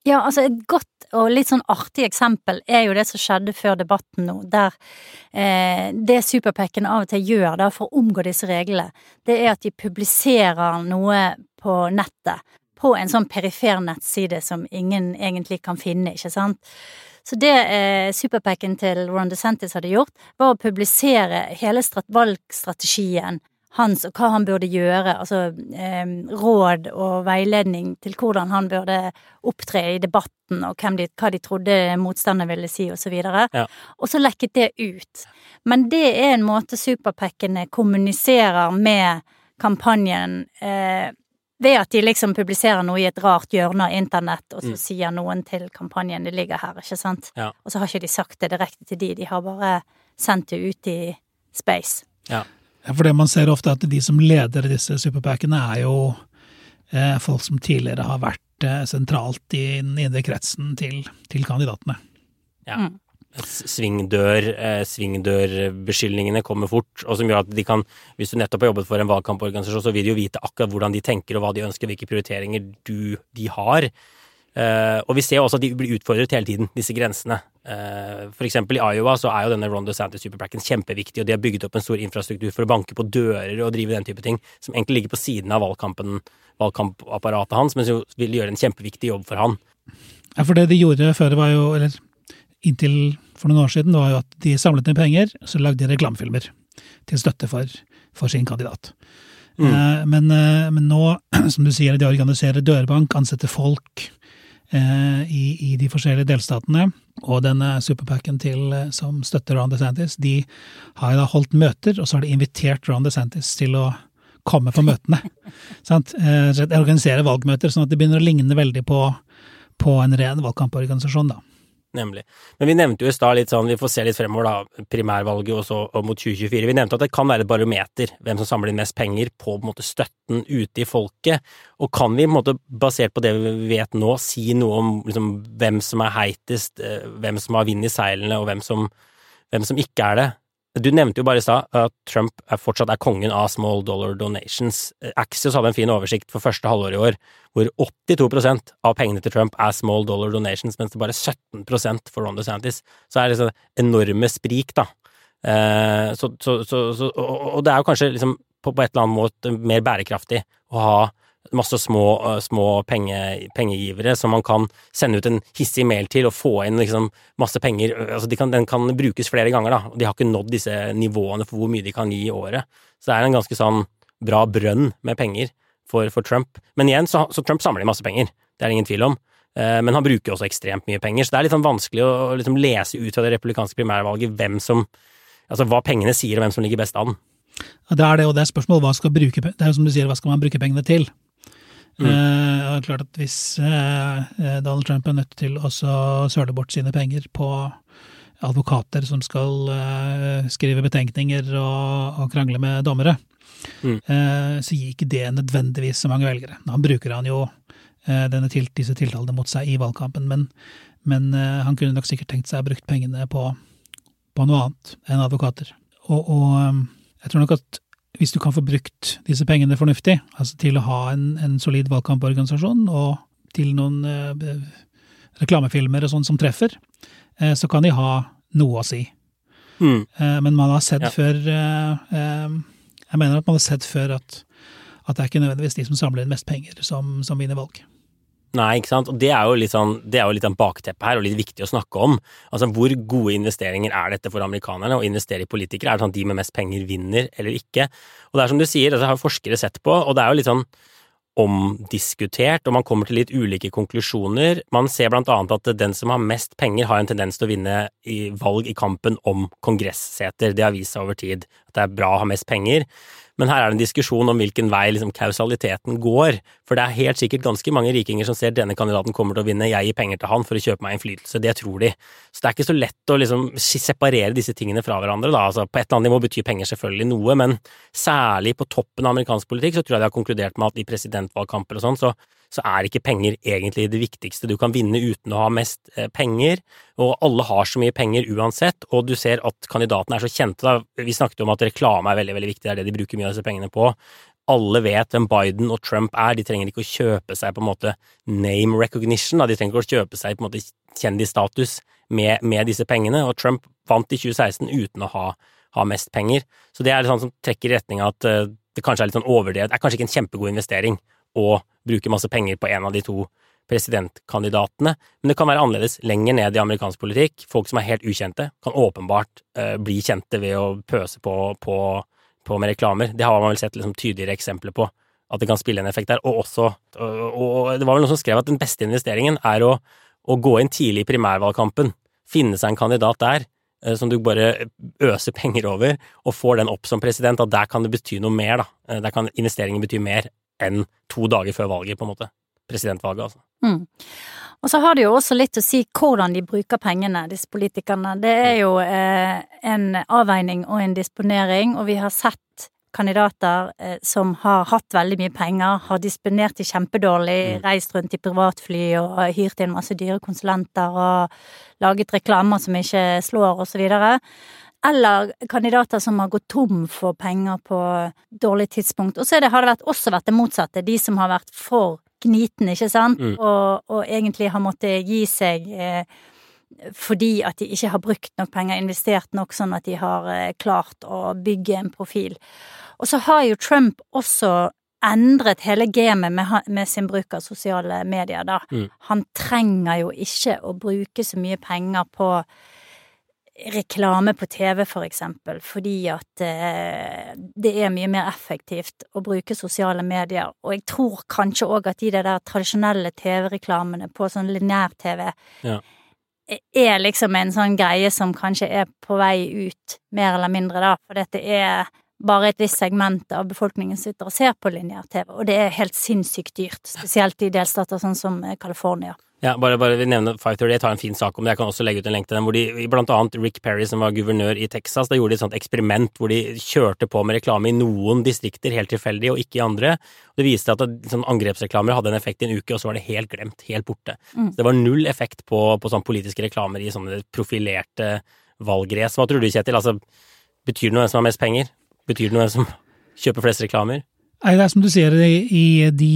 Ja, altså et godt og litt sånn artig eksempel er jo det som skjedde før debatten nå, der eh, det superpacken av og til gjør da for å omgå disse reglene, det er at de publiserer noe på nettet. På en sånn perifer nettside som ingen egentlig kan finne, ikke sant. Så det eh, superpacken til Ron DeSantis hadde gjort, var å publisere hele valgstrategien hans og hva han burde gjøre, altså eh, råd og veiledning til hvordan han burde opptre i debatten, og de, hva de trodde motstanderen ville si, og så videre. Ja. Og så lekket det ut. Men det er en måte superpackene kommuniserer med kampanjen eh, ved at de liksom publiserer noe i et rart hjørne av internett, og så mm. sier noen til kampanjen det ligger her, ikke sant? Ja. Og så har ikke de sagt det direkte til de, de har bare sendt det ut i space. Ja. For det man ser ofte, er at de som leder disse superpackene, er jo eh, folk som tidligere har vært eh, sentralt i den indre kretsen til, til kandidatene. Ja. Mm. Svingdør, eh, svingdørbeskyldningene kommer fort, og som gjør at de kan, hvis du nettopp har jobbet for en valgkamporganisasjon, så vil de jo vite akkurat hvordan de tenker og hva de ønsker, hvilke prioriteringer du, de har. Uh, og vi ser også at de blir utfordret hele tiden, disse grensene. Uh, for eksempel i Iowa så er jo denne Ron DeSantis Superpacken kjempeviktig, og de har bygget opp en stor infrastruktur for å banke på dører og drive den type ting, som egentlig ligger på siden av valgkampapparatet hans, men som vil gjøre en kjempeviktig jobb for han. Ja, for det de gjorde før, var jo, eller inntil for noen år siden, var jo at de samlet inn penger, så lagde de reklamefilmer til støtte for, for sin kandidat. Mm. Uh, men, men, nå, [CLEARS THROAT] som du sier, de organiserer dørbank, ansetter folk Eh, i, i, de forskjellige delstatene. Og denne superpacken til, eh, som støtter Ron DeSantis, de har da holdt møter, og så har de invitert Ron DeSantis til å komme på møtene. [LAUGHS] sant? Eh, organisere valgmøter, sånn at det begynner å ligne veldig på, på en ren valgkamporganisasjon. da. Nemlig. Men vi nevnte jo i stad litt sånn, vi får se litt fremover, da, primærvalget og så og mot 2024. Vi nevnte at det kan være et barometer, hvem som samler inn mest penger, på, på måte, støtten ute i folket. Og kan vi, på måte, basert på det vi vet nå, si noe om liksom, hvem som er heitest, eh, hvem som har vind i seilene, og hvem som, hvem som ikke er det? Du nevnte jo bare i stad at Trump er fortsatt er kongen av small dollar donations. Axios hadde en fin oversikt for første halvår i år, hvor 82% av pengene til Trump er small dollar donations, mens det bare er 17 for Ron DeSantis. Så er det liksom enorme sprik, da. Eh, så, så, så, og det er jo kanskje liksom på, på et eller annet måte mer bærekraftig å ha masse små, uh, små penge, pengegivere som man kan sende ut en hissig mail til og få inn liksom, masse penger. Altså, de kan, den kan brukes flere ganger, da. De har ikke nådd disse nivåene for hvor mye de kan gi i året. Så det er en ganske sånn bra brønn med penger for, for Trump. Men igjen, så, så Trump samler masse penger. Det er det ingen tvil om. Uh, men han bruker også ekstremt mye penger, så det er litt sånn vanskelig å liksom lese ut fra det republikanske primærvalget hvem som Altså hva pengene sier, og hvem som ligger best an. Det er det, og det er spørsmålet hva skal bruke, det er jo som du sier, hva skal man bruke pengene til? Mm. Uh, klart at Hvis eh, Donald Trump er nødt til å søle bort sine penger på advokater som skal eh, skrive betenkninger og, og, krangle med dommere, mm. så gir ikke det nødvendigvis så mange velgere. Han bruker han jo til, disse tiltalene mot seg i valgkampen, men, men han kunne nok sikkert tenkt seg å brukt pengene på, på noe annet enn advokater. Og, og jeg tror nok at hvis du kan få brukt disse pengene fornuftig, altså til å ha en, en solid valgkamporganisasjon og til noen eh, reklamefilmer og sånn som treffer, eh, så kan de ha noe å si. Mm. Eh, men man har sett ja. før eh, eh, Jeg mener at man har sett før at, at det er ikke nødvendigvis de som samler inn mest penger, som, som vinner valg. Nei, ikke sant. Og det er jo litt sånn, det er jo litt sånn bakteppe her, og litt viktig å snakke om. Altså, hvor gode investeringer er dette for amerikanerne? Å investere i politikere, er det sånn at de med mest penger vinner eller ikke? Og det er som du sier, altså, har forskere sett på, og det er jo litt sånn omdiskutert, og man kommer til litt ulike konklusjoner. Man ser blant annet at den som har mest penger, har en tendens til å vinne i valg i kampen om kongresseter. Det har vist seg over tid det er bra å ha mest penger. Men her er det en diskusjon om hvilken vei liksom, kausaliteten går. For det er helt sikkert ganske mange rikinger som ser denne kandidaten kommer til å vinne, jeg gir penger til han for å kjøpe meg innflytelse. Det tror de. Så det er ikke så lett å liksom separere disse tingene fra hverandre. Da. Altså, på et eller annet nivå betyr penger selvfølgelig noe, men særlig på toppen av amerikansk politikk så tror jeg de har konkludert med at i presidentvalgkamper og sånn, så så er ikke penger egentlig det viktigste. Du kan vinne uten å ha mest eh, penger, og alle har så mye penger uansett, og du ser at kandidatene er så kjente. Vi snakket om at reklame er veldig veldig viktig, det er det de bruker mye av disse pengene på. Alle vet hvem Biden og Trump er, de trenger ikke å kjøpe seg på en måte name recognition, de trenger ikke å kjøpe seg på en måte kjendisstatus med, med disse pengene, og Trump vant i 2016 uten å ha, ha mest penger. Så det er sånn som trekker i retning av at uh, det kanskje er litt sånn overdrevet, det er kanskje ikke en kjempegod investering og bruke masse penger på en av de to presidentkandidatene, men det kan være annerledes lenger ned i amerikansk politikk. Folk som er helt ukjente, kan åpenbart uh, bli kjente ved å pøse på, på, på, med reklamer. Det har man vel sett liksom, tydeligere eksempler på, at det kan spille en effekt der. Og også, og, og det var vel noen som skrev at den beste investeringen er å, å gå inn tidlig i primærvalgkampen, finne seg en kandidat der, uh, som du bare øser penger over, og får den opp som president, at der kan det bety noe mer, da. Uh, der kan investeringen bety mer enn to dager før valget, på en måte. Presidentvalget, altså. Mm. Og så har det jo også litt å si hvordan de bruker pengene, disse politikerne. Det er jo eh, en avveining og en disponering, og vi har sett kandidater eh, som har hatt veldig mye penger, har disponert de kjempedårlig, mm. reist rundt i privatfly og hyrt inn masse dyre konsulenter og laget reklamer som ikke slår, og så videre eller kandidater som har gått tom for penger på dårlig tidspunkt. Og så har det vært, også vært det motsatte, de som har vært for gnitne, ikke sant, mm. og, og, egentlig har måttet gi seg eh, fordi at de ikke har brukt nok penger, investert nok, sånn at de har eh, klart å bygge en profil. Og så har jo Trump også endret hele gamet med, med, sin bruk av sosiale medier, da. Mm. Han trenger jo ikke å bruke så mye penger på reklame på TV, for eksempel, fordi at eh, det er mye mer effektivt å bruke sosiale medier. Og jeg tror kanskje òg at de der tradisjonelle TV-reklamene på sånn lineær-TV ja. er liksom en sånn greie som kanskje er på vei ut, mer eller mindre, da. For dette er bare et visst segment av befolkningen sitter og ser på lineær-TV, og det er helt sinnssykt dyrt, spesielt i delstater sånn som eh, California. Ja, bare, bare vi nevner 538 har en fin sak om det, jeg kan også legge ut en lenke til den, hvor de, blant annet Rick Perry, som var guvernør i Texas, da gjorde de et sånt eksperiment hvor de kjørte på med reklame i noen distrikter helt tilfeldig, og ikke i andre. Det viste at sånn angrepsreklamer hadde en effekt i en uke, og så var det helt glemt, helt borte. Mm. Så det var null effekt på, på sånn politiske reklamer i sånne profilerte valgrace. Hva tror du, Kjetil? Altså, betyr det noe hvem som har mest penger? Betyr det noe hvem som [LAUGHS] kjøper flest reklamer? Nei, det er som du sier, i de,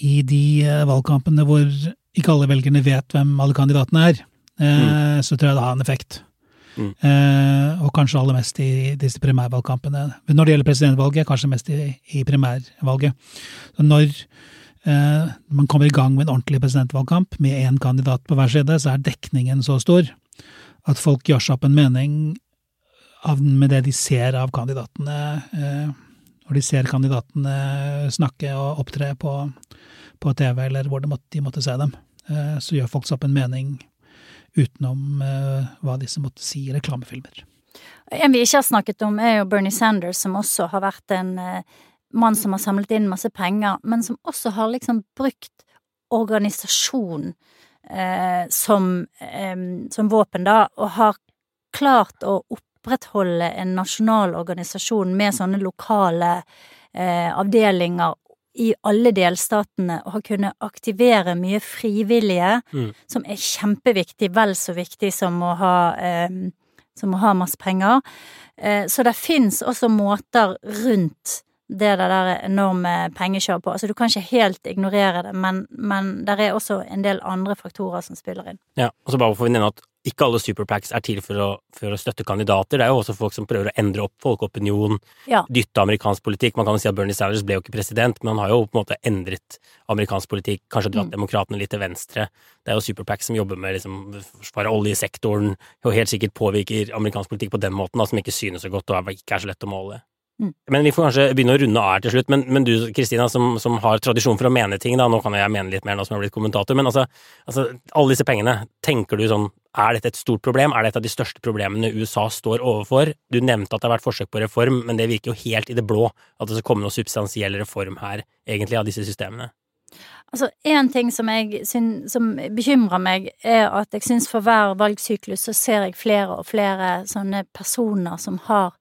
i de eh, valgkampene hvor ikke alle velgerne vet hvem alle kandidatene er, eh, mm. så tror jeg det har en effekt. Mm. Eh, og kanskje aller mest i disse primærvalgkampene. Når det gjelder presidentvalget, kanskje mest i, i primærvalget. Så når eh, man kommer i gang med en ordentlig presidentvalgkamp med én kandidat på hver side, så er dekningen så stor at folk gjør seg opp en mening med det de ser av kandidatene. Når de ser kandidatene snakke og opptre på, på TV, eller hvor de måtte, de måtte se dem, så gjør folk seg opp en mening utenom eh, hva disse måtte si i reklamefilmer. En vi ikke har snakket om, er jo Bernie Sanders, som også har vært en eh, mann som har samlet inn masse penger, men som også har liksom brukt organisasjon eh, som, eh, som, våpen, da, og har klart å opprettholde en nasjonal organisasjon med sånne lokale eh, avdelinger i alle delstatene og har kunnet aktivere mye frivillige, mm. som er kjempeviktig, vel så viktig som å ha, eh, som å ha masse penger. Eh, så det fins også måter rundt det der enorme pengekjøret på. Altså, du kan ikke helt ignorere det, men, men det er også en del andre faktorer som spiller inn. Ja, og så bare får vi nevne at ikke alle superpacks er til for å, for å, støtte kandidater. Det er jo også folk som prøver å endre opp folkeopinion, ja. dytte amerikansk politikk. Man kan jo si at Bernie Sanders ble jo ikke president, men han har jo på en måte endret amerikansk politikk, kanskje dratt mm. demokratene litt til venstre. Det er jo superpacks som jobber med liksom forsvare oljesektoren, og helt sikkert påvirker amerikansk politikk på den måten, da, som ikke synes så godt og ikke er så lett å måle. Mm. Men vi får kanskje begynne å runde av her til slutt. Men, men du Kristina, som, som, har tradisjon for å mene ting, da, nå kan jeg mene litt mer nå som jeg har blitt kommentator, men altså, altså alle disse pengene, tenker du sånn er dette et stort problem? Er det et av de største problemene USA står overfor? Du nevnte at det har vært forsøk på reform, men det virker jo helt i det blå at det skal komme noe substansiell reform her, egentlig, av disse systemene. Altså, én ting som, jeg, som bekymrer meg, er at jeg syns for hver valgsyklus så ser jeg flere og flere sånne personer som har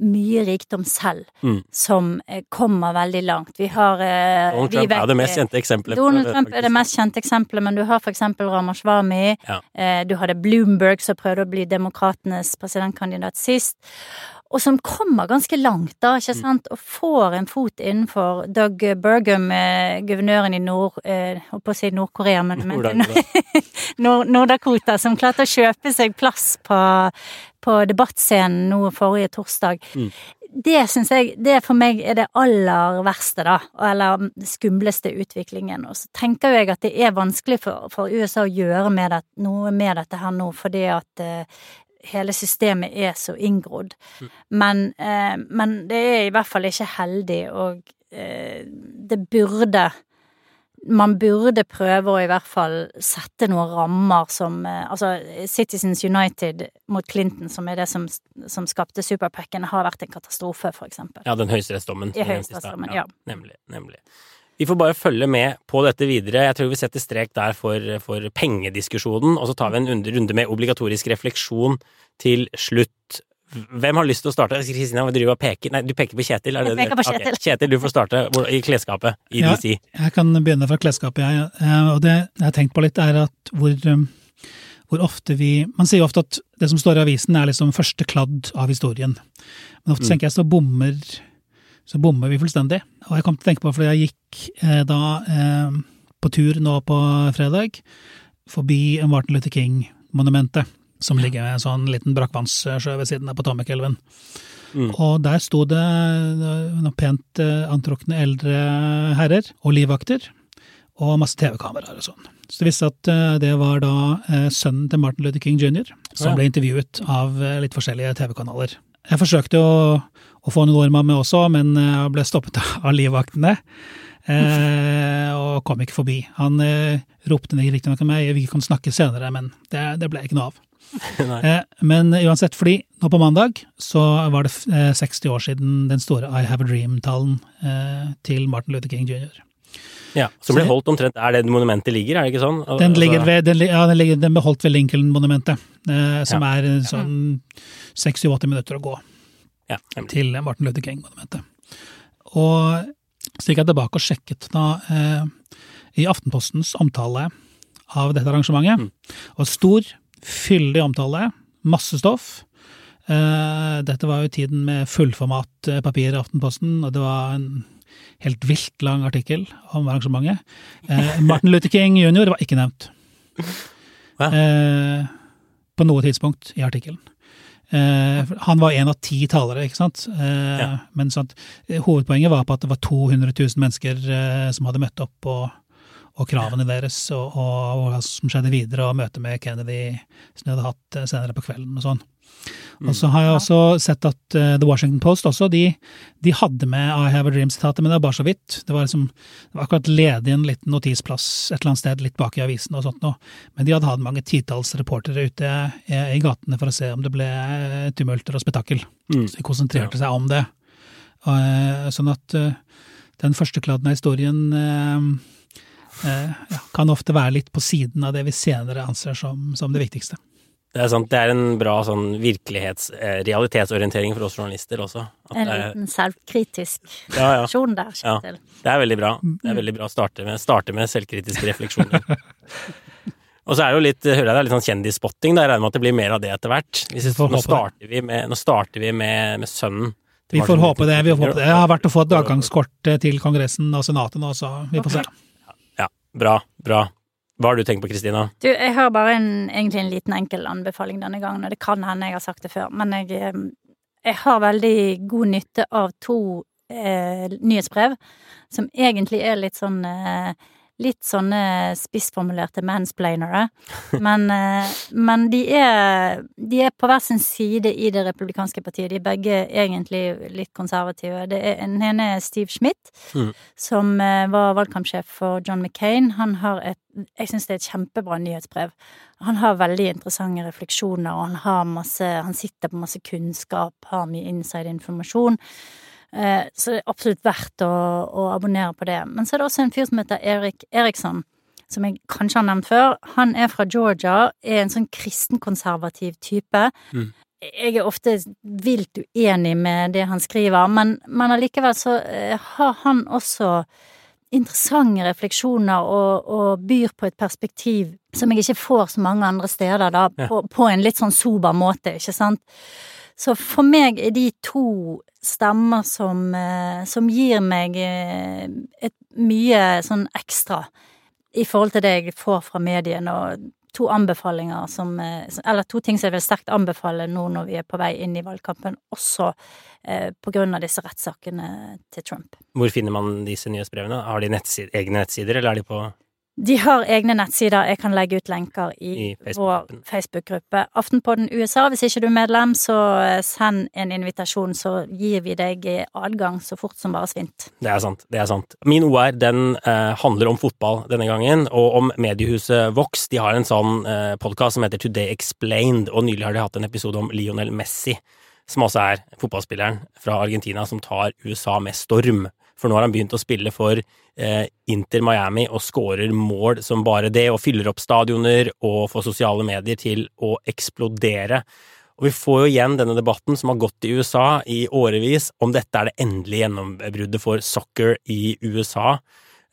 mye rikdom selv, Mm. som eh, kommer veldig langt. Vi har eh, Donald Trump vet, er det mest kjente eksempelet. Donald Trump Trump er det mest kjente eksempelet, men du har for eksempel Ramaswamy. Ja. Eh, du hadde Bloomberg, som prøvde å bli demokratenes presidentkandidat sist. Og som kommer ganske langt, da, Mm. ikke sant, og får en fot innenfor Doug Burgum, eh, guvernøren i Nord... Eh, holdt på å si Nord-Korea, men [LAUGHS] Nord- Nord-Dakota, som klarte å kjøpe seg plass på, på debattscenen nå forrige torsdag. Mm. Det syns jeg, det for meg er det aller verste, da, eller skumleste utviklingen. Og så tenker jeg at det er vanskelig for, for USA å gjøre med det, noe med dette her nå, fordi at eh, hele systemet er så inngrodd. Men, eh, men det er i hvert fall ikke heldig, og eh, det burde man burde prøve å i hvert fall sette noen rammer som eh, Altså, Citizens United mot Clinton, som er det som, som skapte superpacken, har vært en katastrofe, for eksempel. Ja, den høyesterettsdommen. Ja, i høyesterettsdommen, ja. Nemlig. nemlig. Vi får bare følge med på dette videre. Jeg tror vi setter strek der for, for pengediskusjonen, og så tar vi en runde- med obligatorisk refleksjon til slutt. Hvem har lyst til å starte? Kristina, du peker Nei, du peker på Kjetil. Er det Jeg peker på Kjetil. Kjetil. Kjetil, du får starte i klesskapet i Ja. DC. Jeg kan begynne fra klesskapet, jeg. Eh, Og det jeg har tenkt på litt, er at hvor, um, hvor ofte vi Man sier jo ofte at det som står i avisen, er liksom første kladd av historien. Men ofte tenker jeg så bommer så bommer vi fullstendig. Og jeg kom til å tenke på, fordi jeg gikk eh, da eh, på tur nå på fredag, forbi Martin Luther King-monumentet, som ligger ved en sånn liten brakkvannssjø ved siden av Potomac-elven. Og der sto det eh, noen pent eh, antrukne eldre herrer og livvakter, og masse TV-kameraer og sånn. Så det viste at eh, det var da sønnen til Martin Luther King jr. som ble intervjuet av litt forskjellige TV-kanaler. Jeg forsøkte å, å få noen ord med også, men eh, jeg ble stoppet av livvaktene. Eh, og kom ikke forbi. Han eh, ropte ned riktignok til meg, vi kan snakke senere, men det, det ble ikke noe av. [LAUGHS] Eh, men uansett, fordi nå på mandag så var det eh, 60 år siden den store I Have a Dream-talen eh, til Martin Luther King jr. Ja, Som ble holdt omtrent Der det monumentet ligger, er det ikke sånn? Den, ligger altså- ved, den, ja, den, ligger, den beholdt ved Lincoln-monumentet, eh, som Ja. er en sånn 60-80 minutter å gå ja, til Martin Luther King-monumentet. Og så gikk jeg tilbake og sjekket da eh, i Aftenpostens omtale av dette arrangementet. Og stor, fyldig omtale, masse stoff. Eh, dette var jo tiden med fullformat eh, papir i Aftenposten, og det var en helt vilt lang artikkel om arrangementet. Eh, [LAUGHS] Martin Luther King jr. var ikke nevnt. Eh, på noe tidspunkt i artikkelen. Eh, han var en av ti talere, ikke sant. Eh, Ja. Men sant, eh, hovedpoenget var på at det var 200 000 mennesker eh, som hadde møtt opp, og, og kravene deres, og, og, og hva som skjedde videre, og møtet med Kennedy som de hadde hatt eh, senere på kvelden og sånn. Og så har jeg også sett at uh, The Washington Post også, de, de hadde med I Have a Dream-sitatet, men det var bare så vidt. Det var liksom, det var akkurat ledig en liten notisplass et eller annet sted litt bak i avisen og sånt noe. Men de hadde hatt mange titalls reportere ute i, i gatene for å se om det ble eh, tumulter og spetakkel. Mm. Så de konsentrerte seg om det. Eh, sånn at uh, den førstekladden av historien ja, kan ofte være litt på siden av det vi senere anser som, som det viktigste. Det er sant, det er en bra sånn virkelighets... Eh, realitetsorientering for oss journalister også. At En liten selvkritisk ja, ja. der, Ja. Det er veldig bra. Det er veldig bra å starte med, starte med selvkritiske refleksjoner. [LAUGHS] Og så er det jo litt, hører jeg det er litt sånn kjendisspotting. Jeg regner med at det blir mer av det etter hvert. Nå, starter vi med, nå starter vi med, med sønnen. Vi får håpe det. vi får håpe det. Jeg har vært og fått adgangskort til Kongressen og Senatet nå, så vi får se. Ja, bra, bra. Hva har du tenkt på, Kristina? Du, jeg har bare en, egentlig en liten enkel anbefaling denne gangen, og det kan hende jeg har sagt det før, men jeg, eh, jeg har veldig god nytte av to eh, nyhetsbrev som egentlig er litt sånn eh, litt sånne spissformulerte mansplainere. Men, eh, men de, er, de er på hver sin side i det republikanske partiet. De er begge egentlig litt konservative. Det er, den ene er Steve Schmidt, Mm. som eh, var valgkampsjef for John McCain. Han har et Jeg syns det er et kjempebra nyhetsbrev. Han har veldig interessante refleksjoner, og han har masse Han sitter på masse kunnskap, har mye inside-informasjon. Eh, Så det er absolutt verdt å, å abonnere på det. Men så er det også en fyr som heter Erik Eriksson, som jeg kanskje har nevnt før. Han er fra Georgia, er en sånn kristenkonservativ type. Mm. Jeg er ofte vilt uenig med det han skriver, men, men allikevel så eh, har han også interessante refleksjoner og, og byr på et perspektiv som jeg ikke får så mange andre steder, da, Ja. på, på en litt sånn sober måte, ikke sant? Så for meg er de to stemmer som, eh, som gir meg eh, et mye sånn ekstra i forhold til det jeg får fra mediene, og to anbefalinger som eh, Eller to ting som jeg vil sterkt anbefale nå når vi er på vei inn i valgkampen, også på grunn av disse rettssakene til Trump. Hvor finner man disse nyhetsbrevene? Har de nettside, egne nettsider, eller er de på De har egne nettsider. Jeg kan legge ut lenker i, I vår. Facebook-gruppe. Aftenpodden USA. Hvis ikke du er medlem, så eh, send en invitasjon, så gir vi deg eh, adgang så fort som bare svint. Det er sant. det er sant. Min OR den eh, handler om fotball denne gangen, og om mediehuset Vox. De har en sånn eh, podkast som heter Today Explained, og nylig har de hatt en episode om Lionel Messi, som også er fotballspilleren fra Argentina som tar USA med storm. For nå har han begynt å spille for eh, Inter Miami og scorer mål som bare det, og fyller opp stadioner og får sosiale medier til å eksplodere. Og vi får jo igjen denne debatten som har gått i USA i årevis, om dette er det endelige gjennombruddet for soccer i USA.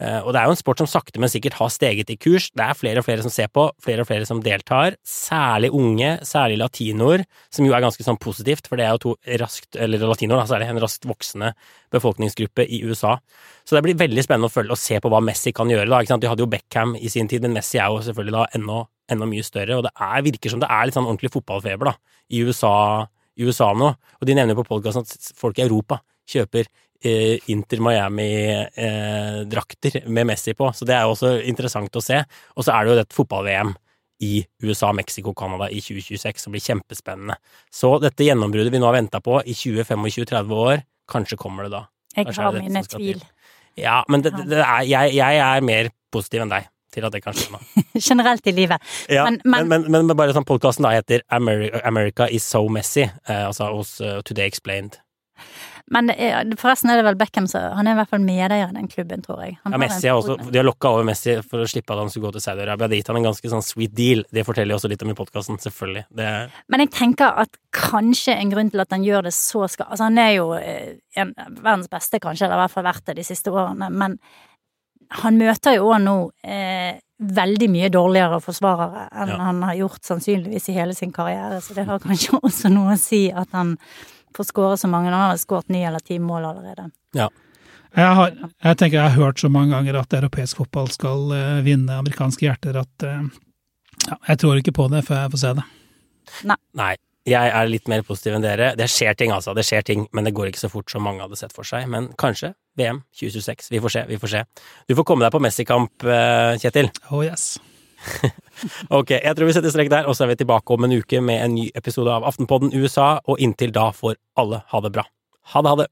Eh, Og det er jo en sport som sakte, men sikkert har steget i kurs. Det er flere og flere som ser på, flere og flere som deltar. Særlig unge, særlig latinoer, som jo er ganske sånn positivt, for det er jo to raskt, eller latinoer, da, særlig en raskt voksende befolkningsgruppe i USA. Så det blir veldig spennende å følge og se på hva Messi kan gjøre, da. Ikke sant? De hadde jo Beckham i sin tid, men Messi er jo selvfølgelig da ennå, ennå mye større, og det er, virker som det er litt sånn ordentlig fotballfeber, da, i USA, USA nå. Og de nevner på podkasten at folk i Europa kjøper Inter Miami-drakter med Messi på, så det er jo også interessant å se. Og så er det jo dette fotball-VM i USA, Mexico, Canada i 2026 som blir kjempespennende. Så dette gjennombruddet vi nå har venta på i 20-25-30 år, kanskje kommer det da. Jeg har mine tvil. Ja, men det, det, er, jeg, jeg er mer positiv enn deg til at det kan skje nå. [LAUGHS] Generelt i livet. Ja, Men- men, men- men, bare sånn podkasten heter America, America is so messy, eh, altså hos uh, Today Explained. Men er, forresten er det vel Beckham som Han er i hvert fall medeier i den klubben, tror jeg. Han Ja, Messi har også, De har lokka over Messi for å slippe at han skulle gå til Saudi-Arabia. Det har gitt han en ganske sånn sweet deal. Det forteller jo også litt om i podkasten, selvfølgelig. Det, Men jeg tenker at kanskje en grunn til at han gjør det så skal Altså, han er jo eh, en, verdens beste, kanskje, eller i hvert fall vært det de siste årene, men han møter jo òg nå eh, veldig mye dårligere forsvarere enn Ja. han har gjort sannsynligvis i hele sin karriere, så det har kanskje [LAUGHS] også noe å si at han får skåre så mange. Han har skåret ni eller ti mål allerede. ja. Jeg, har, jeg tenker jeg har hørt så mange ganger at europeisk fotball skal uh, vinne amerikanske hjerter at uh, ja, jeg tror ikke på det før jeg får se det. Nei. Jeg er litt mer positiv enn dere. Det skjer ting, altså. Det skjer ting, men det går ikke så fort som mange hadde sett for seg. Men kanskje VM 2026. Vi får se, vi får se. Du får komme deg på Messi-kamp, eh, Kjetil. Oh yes. [LAUGHS] Ok, jeg tror vi setter strek der, og så er vi tilbake om en uke med en ny episode av Aftenpodden USA, og inntil da får alle ha det bra. Ha det, ha det!